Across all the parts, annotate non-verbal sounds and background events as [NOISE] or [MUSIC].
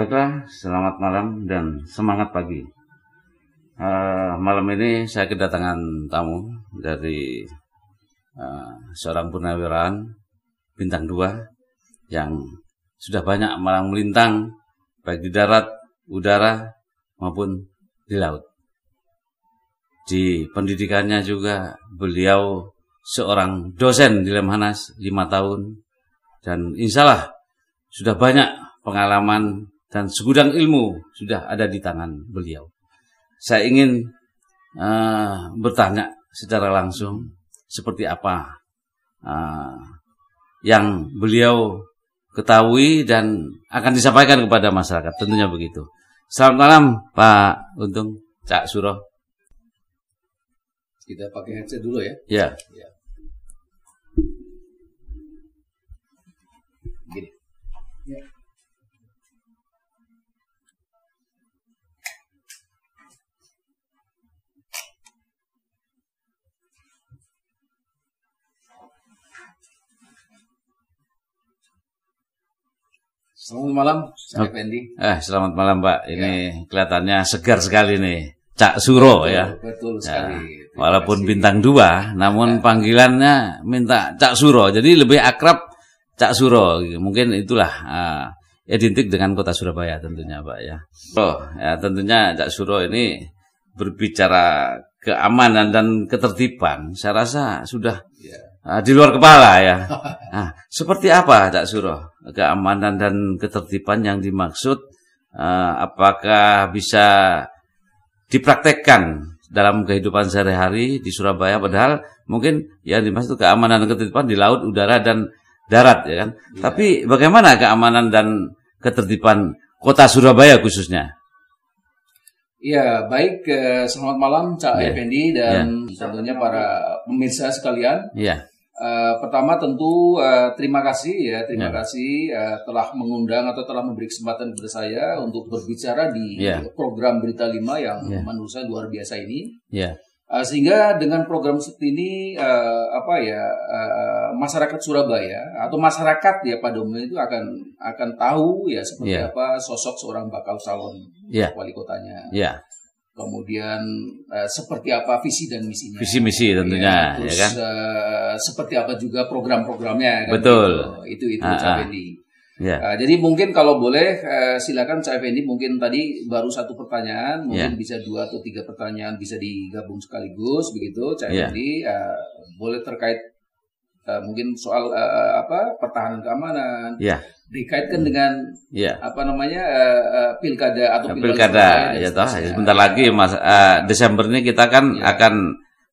Baiklah, selamat malam dan semangat pagi. Uh, malam ini saya kedatangan tamu dari uh, seorang purnawirawan bintang dua yang sudah banyak malang melintang baik di darat, udara maupun di laut. Di pendidikannya juga beliau seorang dosen di Lemhanas lima tahun dan insya Allah sudah banyak pengalaman dan segudang ilmu sudah ada di tangan beliau. Saya ingin uh, bertanya secara langsung seperti apa uh, yang beliau ketahui dan akan disampaikan kepada masyarakat. Tentunya begitu. Selamat malam Pak Untung, Cak Suro. Kita pakai headset dulu ya. Ya. ya. Selamat malam, saya Fendi. Eh, selamat malam Pak. Ini ya. kelihatannya segar sekali nih. Cak Suro betul, ya. Betul ya. sekali. Ya, walaupun bintang dua, namun ya. panggilannya minta Cak Suro. Jadi lebih akrab Cak Suro. Mungkin itulah uh, identik dengan kota Surabaya tentunya Pak ya. Oh, ya tentunya Cak Suro ini berbicara keamanan dan ketertiban. Saya rasa sudah ya. Uh, di luar kepala ya. Nah, seperti apa Cak Suro? Keamanan dan ketertiban yang dimaksud uh, apakah bisa dipraktekkan dalam kehidupan sehari-hari di Surabaya padahal mungkin ya dimaksud keamanan dan ketertiban di laut, udara dan darat ya kan. Ya. Tapi bagaimana keamanan dan ketertiban kota Surabaya khususnya? Ya, baik. Selamat malam Cak ya. Effendi dan ya. tentunya para pemirsa sekalian. Iya. Uh, pertama tentu uh, terima kasih ya terima yeah. kasih uh, telah mengundang atau telah memberi kesempatan kepada saya untuk berbicara di yeah. program Berita 5 yang yeah. menurut saya luar biasa ini. Yeah. Uh, sehingga dengan program seperti ini uh, apa ya uh, masyarakat Surabaya atau masyarakat ya pada umumnya itu akan akan tahu ya seperti yeah. apa sosok seorang bakal calon yeah. wali kotanya. Yeah kemudian uh, seperti apa visi dan misinya. Visi misi tentunya, ya, terus, ya kan? Uh, seperti apa juga program-programnya. Kan? Betul. Gitu. Itu itu ah, Cak Fendi. Ya. Uh, jadi mungkin kalau boleh uh, silakan Cak Fendi mungkin tadi baru satu pertanyaan, mungkin ya. bisa dua atau tiga pertanyaan bisa digabung sekaligus begitu Cak ya. Fendi. Uh, boleh terkait uh, mungkin soal uh, apa pertahanan keamanan. Ya dikaitkan dengan ya. apa namanya uh, pilkada atau pilkada ya toh sebentar lagi mas uh, Desember ini kita kan ya. akan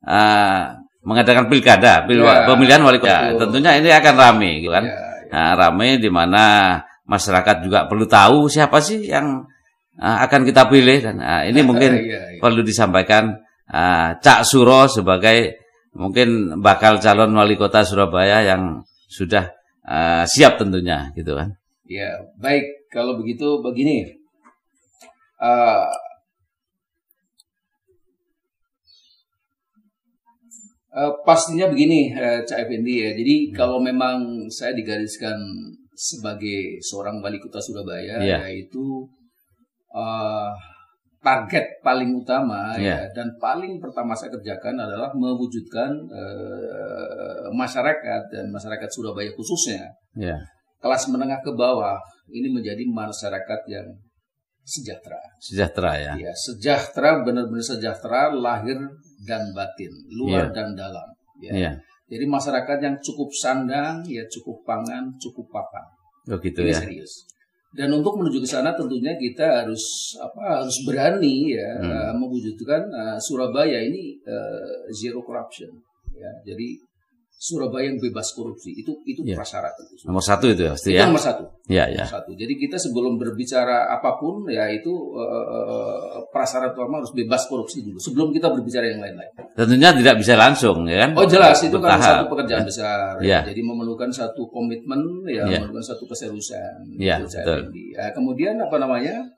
uh, mengadakan pilkada pil ya, pemilihan wali kota ya, tentunya ini akan ramai gitu kan ya, ya. Nah, ramai di mana masyarakat juga perlu tahu siapa sih yang uh, akan kita pilih dan uh, ini [LAUGHS] mungkin ya, ya. perlu disampaikan uh, Cak Suro sebagai mungkin bakal calon wali kota Surabaya yang sudah uh, siap tentunya gitu kan. Ya baik kalau begitu begini. Uh, uh, pastinya begini uh, Cak Effendi ya. Jadi hmm. kalau memang saya digariskan sebagai seorang wali kota Surabaya yeah. yaitu uh, target paling utama yeah. ya dan paling pertama saya kerjakan adalah mewujudkan uh, masyarakat dan masyarakat Surabaya khususnya yeah. kelas menengah ke bawah ini menjadi masyarakat yang sejahtera. Sejahtera ya. Ya, sejahtera benar-benar sejahtera lahir dan batin, luar yeah. dan dalam. Ya. Yeah. Jadi masyarakat yang cukup sandang, ya cukup pangan, cukup papan. Oh gitu ini ya. serius. Dan untuk menuju ke sana tentunya kita harus apa harus berani ya hmm. uh, mewujudkan uh, Surabaya ini uh, zero corruption ya. Jadi Surabaya yang bebas korupsi itu itu ya. prasyarat itu. Nomor satu itu ya, pasti ya. Nomor satu. Ya, ya. Nomor satu. Jadi kita sebelum berbicara apa pun ya itu uh, prasyarat utama harus bebas korupsi dulu sebelum kita berbicara yang lain-lain. Tentunya tidak bisa langsung ya kan. Oh jelas itu kan satu pekerjaan ya. besar. Ya. Jadi memerlukan satu komitmen ya, ya. memerlukan satu keseriusan. Ya, betul. Ya, kemudian apa namanya?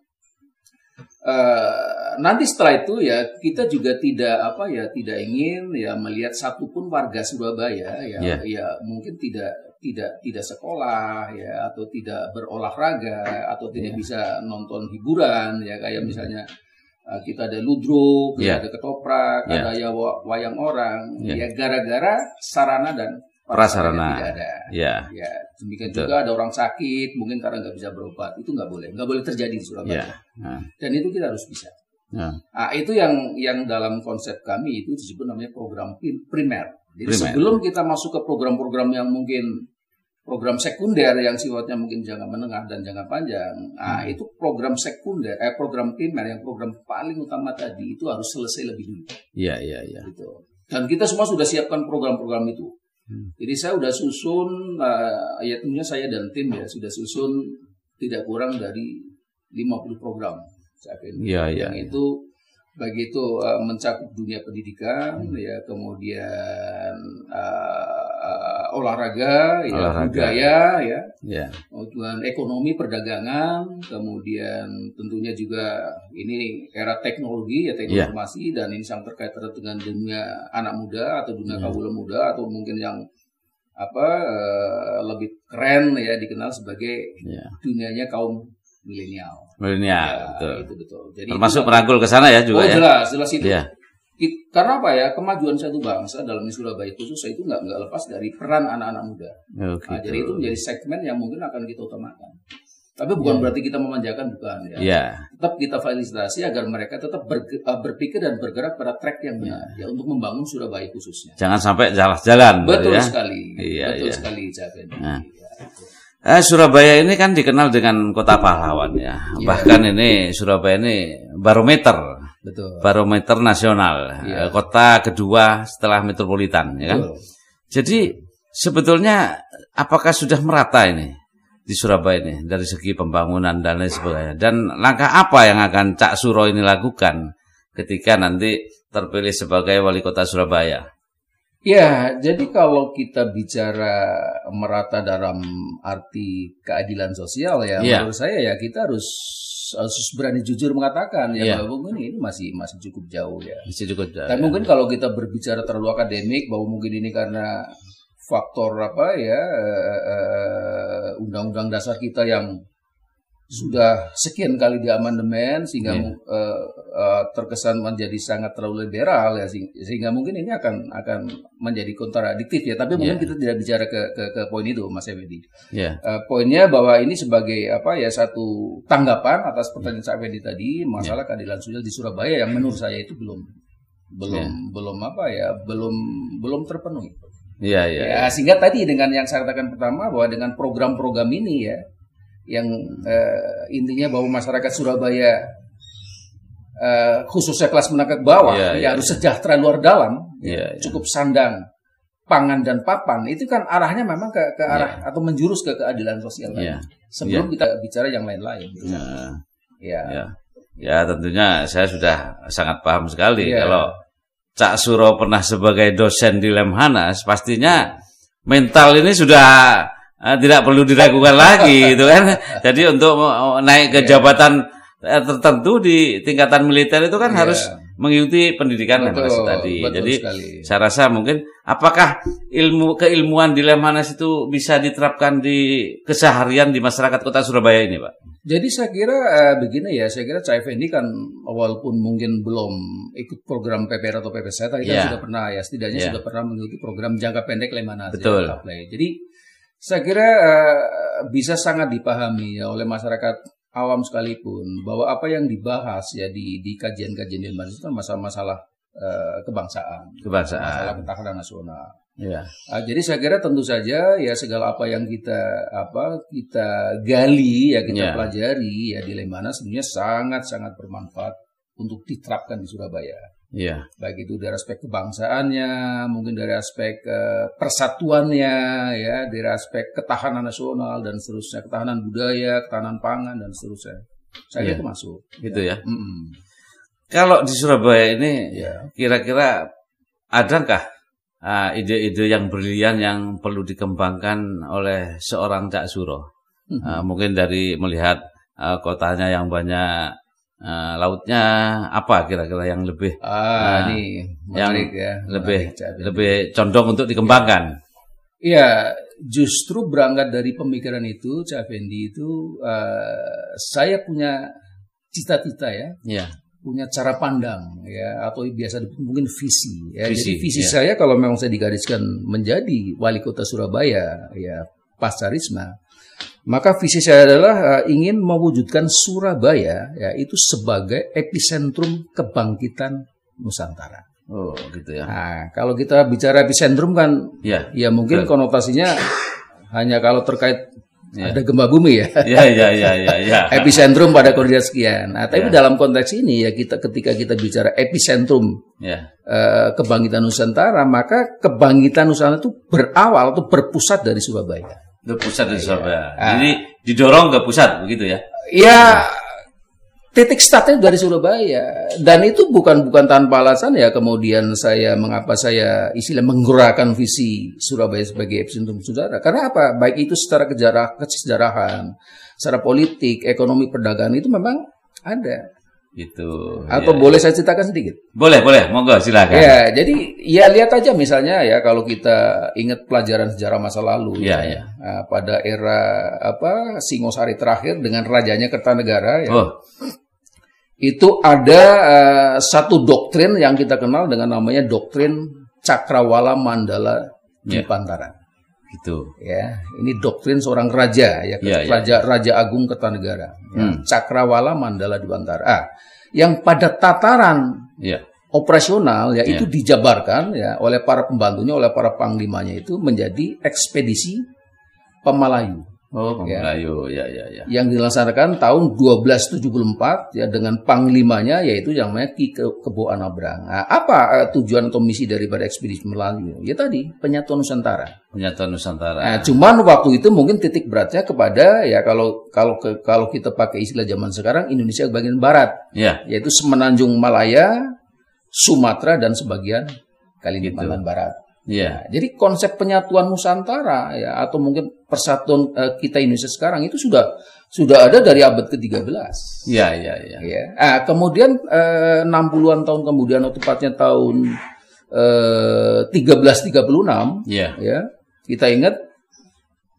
Uh, nanti setelah itu ya kita juga tidak apa ya tidak ingin ya melihat satupun warga Surabaya ya yeah. ya mungkin tidak tidak tidak sekolah ya atau tidak berolahraga atau tidak yeah. bisa nonton hiburan ya kayak misalnya uh, kita ada ludruk, yeah. ada ketoprak, yeah. ada ya wayang orang yeah. ya gara-gara sarana dan prasarana tidak ada. Ya. Ya, demikian Betul. juga ada orang sakit mungkin karena nggak bisa berobat itu nggak boleh, nggak boleh terjadi di Surabaya. Ya. Nah. Dan itu kita harus bisa. Nah. nah, itu yang yang dalam konsep kami itu disebut namanya program primer. Jadi primer. sebelum kita masuk ke program-program yang mungkin program sekunder yang sifatnya mungkin jangka menengah dan jangka panjang, nah hmm. itu program sekunder, eh program primer yang program paling utama tadi itu harus selesai lebih dulu. Iya iya iya. Gitu. Dan kita semua sudah siapkan program-program itu. Hmm. Jadi saya sudah susun, uh, ya tentunya saya dan tim ya sudah susun tidak kurang dari 50 program. Iya iya. Yang ya. itu begitu uh, mencakup dunia pendidikan hmm. ya kemudian uh, olahraga, ya, olahraga. budaya ya yeah. kemudian ekonomi perdagangan kemudian tentunya juga ini era teknologi ya teknologi yeah. informasi dan ini sangat terkait dengan dunia anak muda atau dunia yeah. kaula muda atau mungkin yang apa uh, lebih keren ya dikenal sebagai yeah. dunianya kaum milenial. Milenial, ya, betul. Itu betul. Jadi termasuk merangkul ke sana ya juga oh, ya. jelas, jelas itu. Ya. Karena apa ya kemajuan satu bangsa dalam Surabaya khusus itu nggak nggak lepas dari peran anak-anak muda. Oh, gitu. nah, jadi itu menjadi segmen yang mungkin akan kita utamakan. Tapi bukan ya. berarti kita memanjakan bukan ya. ya. Tetap kita fasilitasi agar mereka tetap ber, uh, berpikir dan bergerak pada track yang benar ya. ya untuk membangun Surabaya khususnya. Jangan sampai jalan-jalan. Betul ya. sekali. Iya, Betul iya. sekali Javen. Nah. Ya. Eh, Surabaya ini kan dikenal dengan kota pahlawan ya. ya. Bahkan ini Surabaya ini barometer. Betul. Barometer nasional. Ya. Kota kedua setelah metropolitan ya kan. Jadi sebetulnya apakah sudah merata ini di Surabaya ini dari segi pembangunan dan lain sebagainya. Dan langkah apa yang akan Cak Suro ini lakukan ketika nanti terpilih sebagai wali kota Surabaya? Ya, jadi kalau kita bicara merata dalam arti keadilan sosial ya, ya. menurut saya ya kita harus harus berani jujur mengatakan ya, ya. bahwa ini, ini masih masih cukup jauh ya. Masih cukup jauh. Tapi ya. mungkin kalau kita berbicara terlalu akademik bahwa mungkin ini karena faktor apa ya eh, eh, undang-undang uh, dasar kita yang sudah sekian kali di amandemen sehingga yeah. Iya. uh, uh, terkesan menjadi sangat terlalu liberal ya sehingga mungkin ini akan akan menjadi kontradiktif ya tapi mungkin yeah. kita tidak bicara ke ke, ke poin itu Mas Effendi. Yeah. Uh, poinnya bahwa ini sebagai apa ya satu tanggapan atas pertanyaan yeah. Effendi tadi masalah yeah. keadilan sosial di Surabaya yang menurut saya itu belum belum yeah. belum apa ya belum belum terpenuhi. Iya, iya. Ya, sehingga tadi dengan yang saya katakan pertama bahwa dengan program-program ini ya yang uh, intinya bahwa masyarakat Surabaya uh, khususnya kelas menengah ke bawah yeah, ya yeah, harus sejahtera luar dalam, yeah, yeah. cukup sandang, pangan dan papan itu kan arahnya memang ke ke arah yeah. atau menjurus ke keadilan sosial yeah. Sebelum yeah. kita bicara yang lain-lain. Gitu. Yeah. Ya. Ya. Ya tentunya saya sudah sangat paham sekali yeah. kalau Cak Suro pernah sebagai dosen di Lemhanas pastinya mental ini sudah tidak perlu diragukan lagi itu kan. [LAUGHS] Jadi untuk naik ke iya. jabatan yeah. tertentu di tingkatan militer itu kan yeah. harus mengikuti pendidikan betul, tadi. Betul Jadi sekali. saya rasa mungkin apakah ilmu keilmuan di Lemhanas itu bisa diterapkan di keseharian di masyarakat Kota Surabaya ini, Pak? Jadi saya kira uh, begini ya, saya kira Cak ini kan walaupun mungkin belum ikut program PPR atau PPS tapi yeah. kan sudah pernah ya, setidaknya yeah. sudah pernah mengikuti program jangka pendek Lemhanas. Betul. Ya, Jadi saya kira uh, bisa sangat dipahami ya oleh masyarakat awam sekalipun bahwa apa yang dibahas ya di di kajian-kajian ilmu itu kan masalah-masalah uh, kebangsaan, kebangsaan, masalah ketahanan nasional. Ya. Uh, jadi saya kira tentu saja ya segala apa yang kita apa kita gali ya kita ya. pelajari ya di Lemana sebenarnya sangat sangat bermanfaat untuk diterapkan di Surabaya. Iya. Baik itu dari aspek kebangsaannya, mungkin dari aspek uh, persatuannya, ya, dari aspek ketahanan nasional dan seterusnya, ketahanan budaya, ketahanan pangan dan seterusnya. Saya yeah. itu masuk. Gitu ya. ya. Mm -mm. Kalau di Surabaya ini, yeah. kira-kira adakah uh, ide-ide yang brilian yang perlu dikembangkan oleh seorang Cak Suro? Mm -hmm. uh, mungkin dari melihat uh, kotanya yang banyak Uh, lautnya apa kira-kira yang lebih ah, uh, ini yang ya, lebih menarik, lebih condong untuk dikembangkan? Ya, justru berangkat dari pemikiran itu, Cak Fendi itu, uh, saya punya cita-cita ya, ya, punya cara pandang ya, atau biasa mungkin visi. Ya. Visi, Jadi visi ya. saya kalau memang saya digariskan menjadi wali kota Surabaya, ya pasca Risma, maka visi saya adalah uh, ingin mewujudkan Surabaya ya itu sebagai epicentrum kebangkitan Nusantara. Oh, gitu ya. Nah, kalau kita bicara epicentrum kan Ya. Ya mungkin Betul. konotasinya hanya kalau terkait Ya. ada gempa bumi ya. [LAUGHS] Ya, ya, ya, ya, ya. epicentrum pada koordinat sekian. Nah, tapi Ya. dalam konteks ini ya kita ketika kita bicara epicentrum Ya. eh, kebangkitan Nusantara, maka kebangkitan Nusantara itu berawal atau berpusat dari Surabaya. Itu pusat di Surabaya. Ah. Jadi didorong ke pusat begitu ya. Ya titik startnya dari Surabaya dan itu bukan bukan tanpa alasan ya kemudian saya mengapa saya istilah menggerakkan visi Surabaya sebagai epicentrum saudara karena apa baik itu secara kejarah kesejarahan secara politik ekonomi perdagangan itu memang ada Gitu. atau ya. boleh saya ceritakan sedikit Boleh, boleh. Monggo silakan. ya jadi ya lihat aja misalnya ya kalau kita ingat pelajaran sejarah masa lalu Iya, ya, iya. Nah, pada era apa Singosari terakhir dengan rajanya Kertanegara ya Oh, itu ada eh, satu doktrin yang kita kenal dengan namanya doktrin Cakrawala Mandala di Ya. Pantaran. Gitu. Ya, ini doktrin seorang raja ya, Ya, ya. raja Raja Agung Kertanegara. Ya, Hmm. Cakrawala Mandala di Pantaran. Ah, yang pada tataran Ya. operasional ya, Ya. itu dijabarkan ya oleh para pembantunya, oleh para panglimanya itu menjadi ekspedisi Pemalayu Oh, Ya. Melayu. Ya, ya, ya. yang dilaksanakan tahun 1274 ya dengan panglimanya yaitu yang namanya Ki Ke- Kebo Anabrang. Nah, apa eh, tujuan atau misi daripada ekspedisi Melayu? Ya tadi penyatuan Nusantara. Penyatuan Nusantara. Nah, cuman waktu itu mungkin titik beratnya kepada ya kalau kalau ke- kalau kita pakai istilah zaman sekarang Indonesia bagian barat Ya. yaitu Semenanjung Malaya, Sumatera dan sebagian Kalimantan Barat. Ya. Nah, jadi konsep penyatuan Nusantara ya atau mungkin persatuan eh, kita Indonesia sekarang itu sudah sudah ada dari abad ke-13. Ya, ya, ya. Ya. Ah, kemudian eh, 60-an tahun kemudian atau tepatnya tahun eh, 1336 Ya. ya. Kita ingat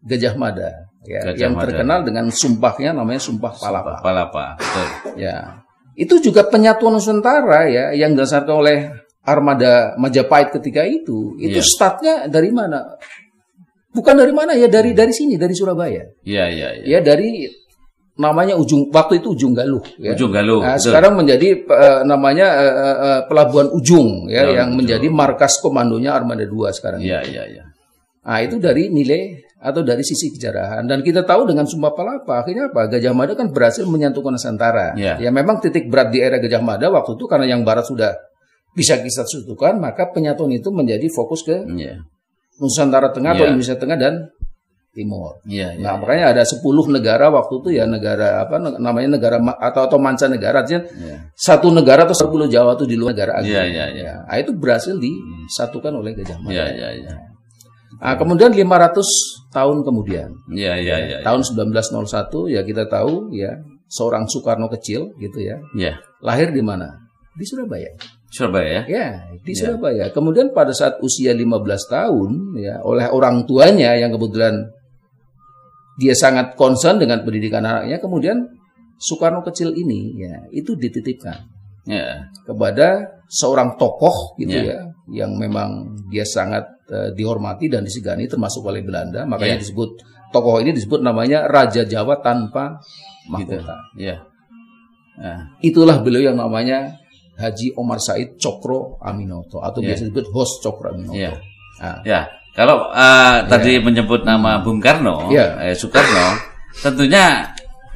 Gajah Mada ya Gajah yang Mada. terkenal dengan sumpahnya namanya Sumpah Palapa. Palapa. Betul. Ya. Itu juga penyatuan Nusantara ya yang didasarkan oleh armada Majapahit ketika itu. Itu Iya. startnya dari mana? Bukan dari mana ya dari dari sini dari Surabaya. Ya, ya, ya. Ya dari namanya ujung waktu itu ujung Galuh ya. Ujung Galuh. Nah, betul. sekarang menjadi eh, namanya eh, eh, Pelabuhan Ujung ya Pelabuhan yang Ujung. menjadi markas komandonya Armada 2 sekarang. Ya, ya, ya. Nah, itu dari nilai atau dari sisi kejarahan dan kita tahu dengan Sumpah Palapa akhirnya apa Gajah Mada kan berhasil menyatukan Nusantara. Ya. Ya memang titik berat di era Gajah Mada waktu itu karena yang barat sudah bisa kita satukan maka penyatuan itu menjadi fokus ke Ya. Nusantara Tengah atau Ya. Indonesia Tengah dan Timur. Ya, ya. Nah, makanya ada 10 negara waktu itu ya negara apa namanya negara atau atau mancanegara artinya Ya. satu negara atau sepuluh Jawa itu di luar negara agung. Iya, iya, iya. Nah, itu berhasil disatukan oleh Gajah Mada. Ya, ya, ya. Nah, kemudian 500 tahun kemudian, Ya, ya, ya. tahun 1901 ya kita tahu ya seorang Soekarno kecil gitu ya, Ya. lahir di mana? Di Surabaya. Surabaya ya. Ya, di Ya. Surabaya. Kemudian pada saat usia 15 tahun ya oleh orang tuanya yang kebetulan dia sangat concern dengan pendidikan anaknya, kemudian Soekarno kecil ini ya itu dititipkan Ya. kepada seorang tokoh gitu Ya. ya yang memang dia sangat eh, dihormati dan disegani termasuk oleh Belanda makanya Ya. disebut tokoh ini disebut namanya Raja Jawa tanpa Gitu. mahkota Ya. Nah, itulah beliau yang namanya Haji Omar Said Cokro Aminoto atau Ya. biasa disebut Hos Cokro Aminoto Ya. Nah, Ya, kalau eh, tadi menyebut nama Bung Karno, Ya. eh, Soekarno, tentunya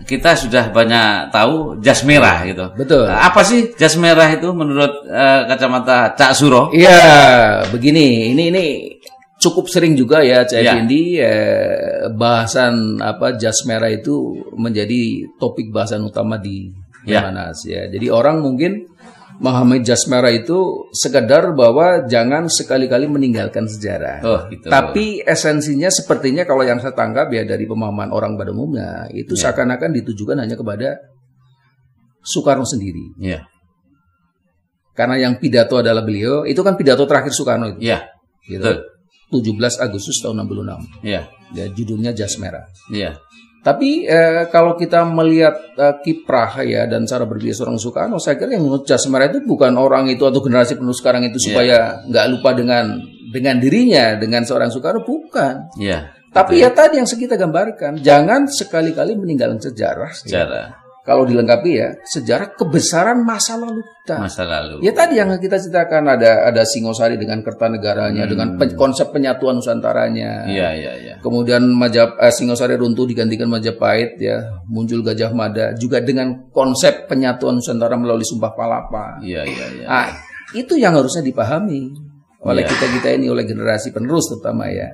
kita sudah banyak tahu jas merah gitu. betul Apa sih jas merah itu menurut eh, kacamata Cak Suro? Iya, begini, ini ini cukup sering juga ya Cak Ya. Effendi eh, bahasan apa jas merah itu menjadi topik bahasan utama di Ya. Lemhanas ya. Jadi orang mungkin memahami jas merah itu sekedar bahwa jangan sekali-kali meninggalkan sejarah. Oh, gitu. Tapi esensinya sepertinya kalau yang saya tangkap ya dari pemahaman orang pada umumnya itu Ya. seakan-akan ditujukan hanya kepada Soekarno sendiri. ya, Karena yang pidato adalah beliau, itu kan pidato terakhir Soekarno itu. ya, gitu. betul. 17 Agustus tahun 66. Iya. Ya, judulnya Jas Merah. Iya. Tapi eh, kalau kita melihat eh, kiprah ya dan cara berpikir seorang Soekarno, saya kira yang Jas Merah itu bukan orang itu atau generasi penuh sekarang itu supaya nggak lupa dengan dengan dirinya, dengan seorang Soekarno, bukan. Iya. Tapi ya tadi yang kita gambarkan, jangan sekali-kali meninggalkan sejarah. ya. Kalau dilengkapi ya, sejarah kebesaran masa lalu kita. Masa lalu. Ya tadi yang kita ceritakan ada ada Singosari dengan Kertanegaranya, dengan pe- konsep penyatuan Nusantaranya. Iya, iya, iya. Kemudian Majap eh, Singosari runtuh digantikan Majapahit ya, muncul Gajah Mada juga dengan konsep penyatuan Nusantara melalui Sumpah Palapa. Iya, iya, iya. Ah, itu yang harusnya dipahami oleh Iya. kita-kita ini oleh generasi penerus terutama ya.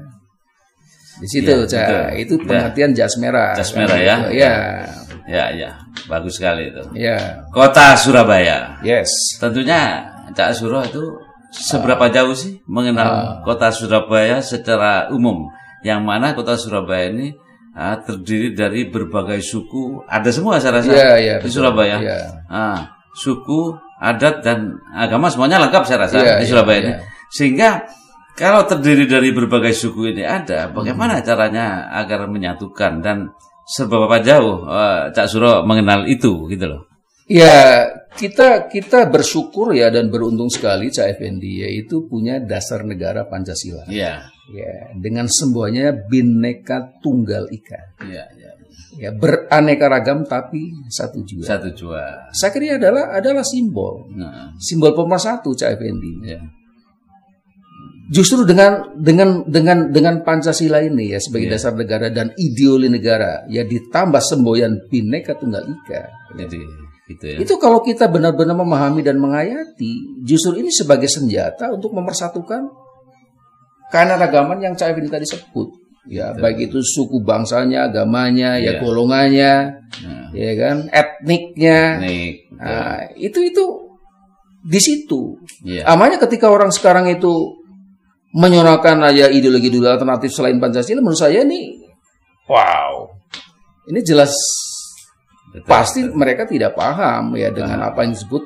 Di situ, Iya, Ca. betul. itu Ya. pengertian jas merah. Jas merah ya. Ya. Ya, ya. Bagus sekali itu. Ya. Kota Surabaya. Yes. Tentunya Cak Suro itu seberapa jauh sih mengenal kota Surabaya secara umum? Yang mana kota Surabaya ini ah, terdiri dari berbagai suku, ada semua saya rasa Iya, iya, di betul. Surabaya. Iya. Ah, suku, adat dan agama semuanya lengkap saya rasa Iya, di iya, Surabaya iya. ini. Sehingga kalau terdiri dari berbagai suku ini ada, bagaimana caranya agar menyatukan dan seberapa jauh eh, Cak Suro mengenal itu gitu loh. Ya, kita kita bersyukur ya dan beruntung sekali Cak Effendi yaitu punya dasar negara Pancasila. Iya. Ya, dengan semboyannya Bhinneka Tunggal Ika. Iya, iya. Ya, beraneka ragam tapi satu juga. Satu jua. Saya kira adalah adalah simbol. Nah, Simbol pemersatu Cak Effendi. ya. Justru dengan dengan dengan dengan Pancasila ini ya sebagai Iya. dasar negara dan ideologi negara ya ditambah semboyan Bhinneka Tunggal Ika. Jadi gitu ya. Itu kalau kita benar-benar memahami dan menghayati, justru ini sebagai senjata untuk memersatukan keanekaragaman yang Cak Effendi tadi sebut. Ya, baik itu suku bangsanya, agamanya, ya Iya. golongannya, Nah, ya kan, etniknya. nih. Nah, itu itu di situ. Iya. Amanya ketika orang sekarang itu menyorakan aja ideologi ideologi alternatif selain Pancasila, menurut saya ini wow. Ini jelas Betul. pasti mereka tidak paham ya dengan apa yang disebut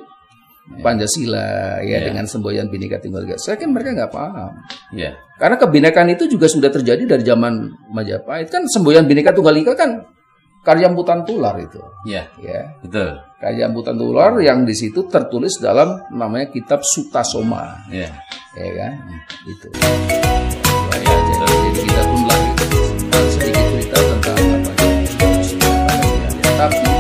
Pancasila ya Iya. dengan semboyan Bhinneka Tunggal Ika. Saya kan mereka nggak paham. Iya. Karena kebinekaan itu juga sudah terjadi dari zaman Majapahit kan semboyan Bhinneka Tunggal Ika kan karya butan tular itu. Iya. Ya. Betul. Karya butan tular yang di situ tertulis dalam namanya kitab Sutasoma. Iya. Ya kan? Itu. Ya, jadi kita pun lagi sedikit cerita tentang apa. Tapi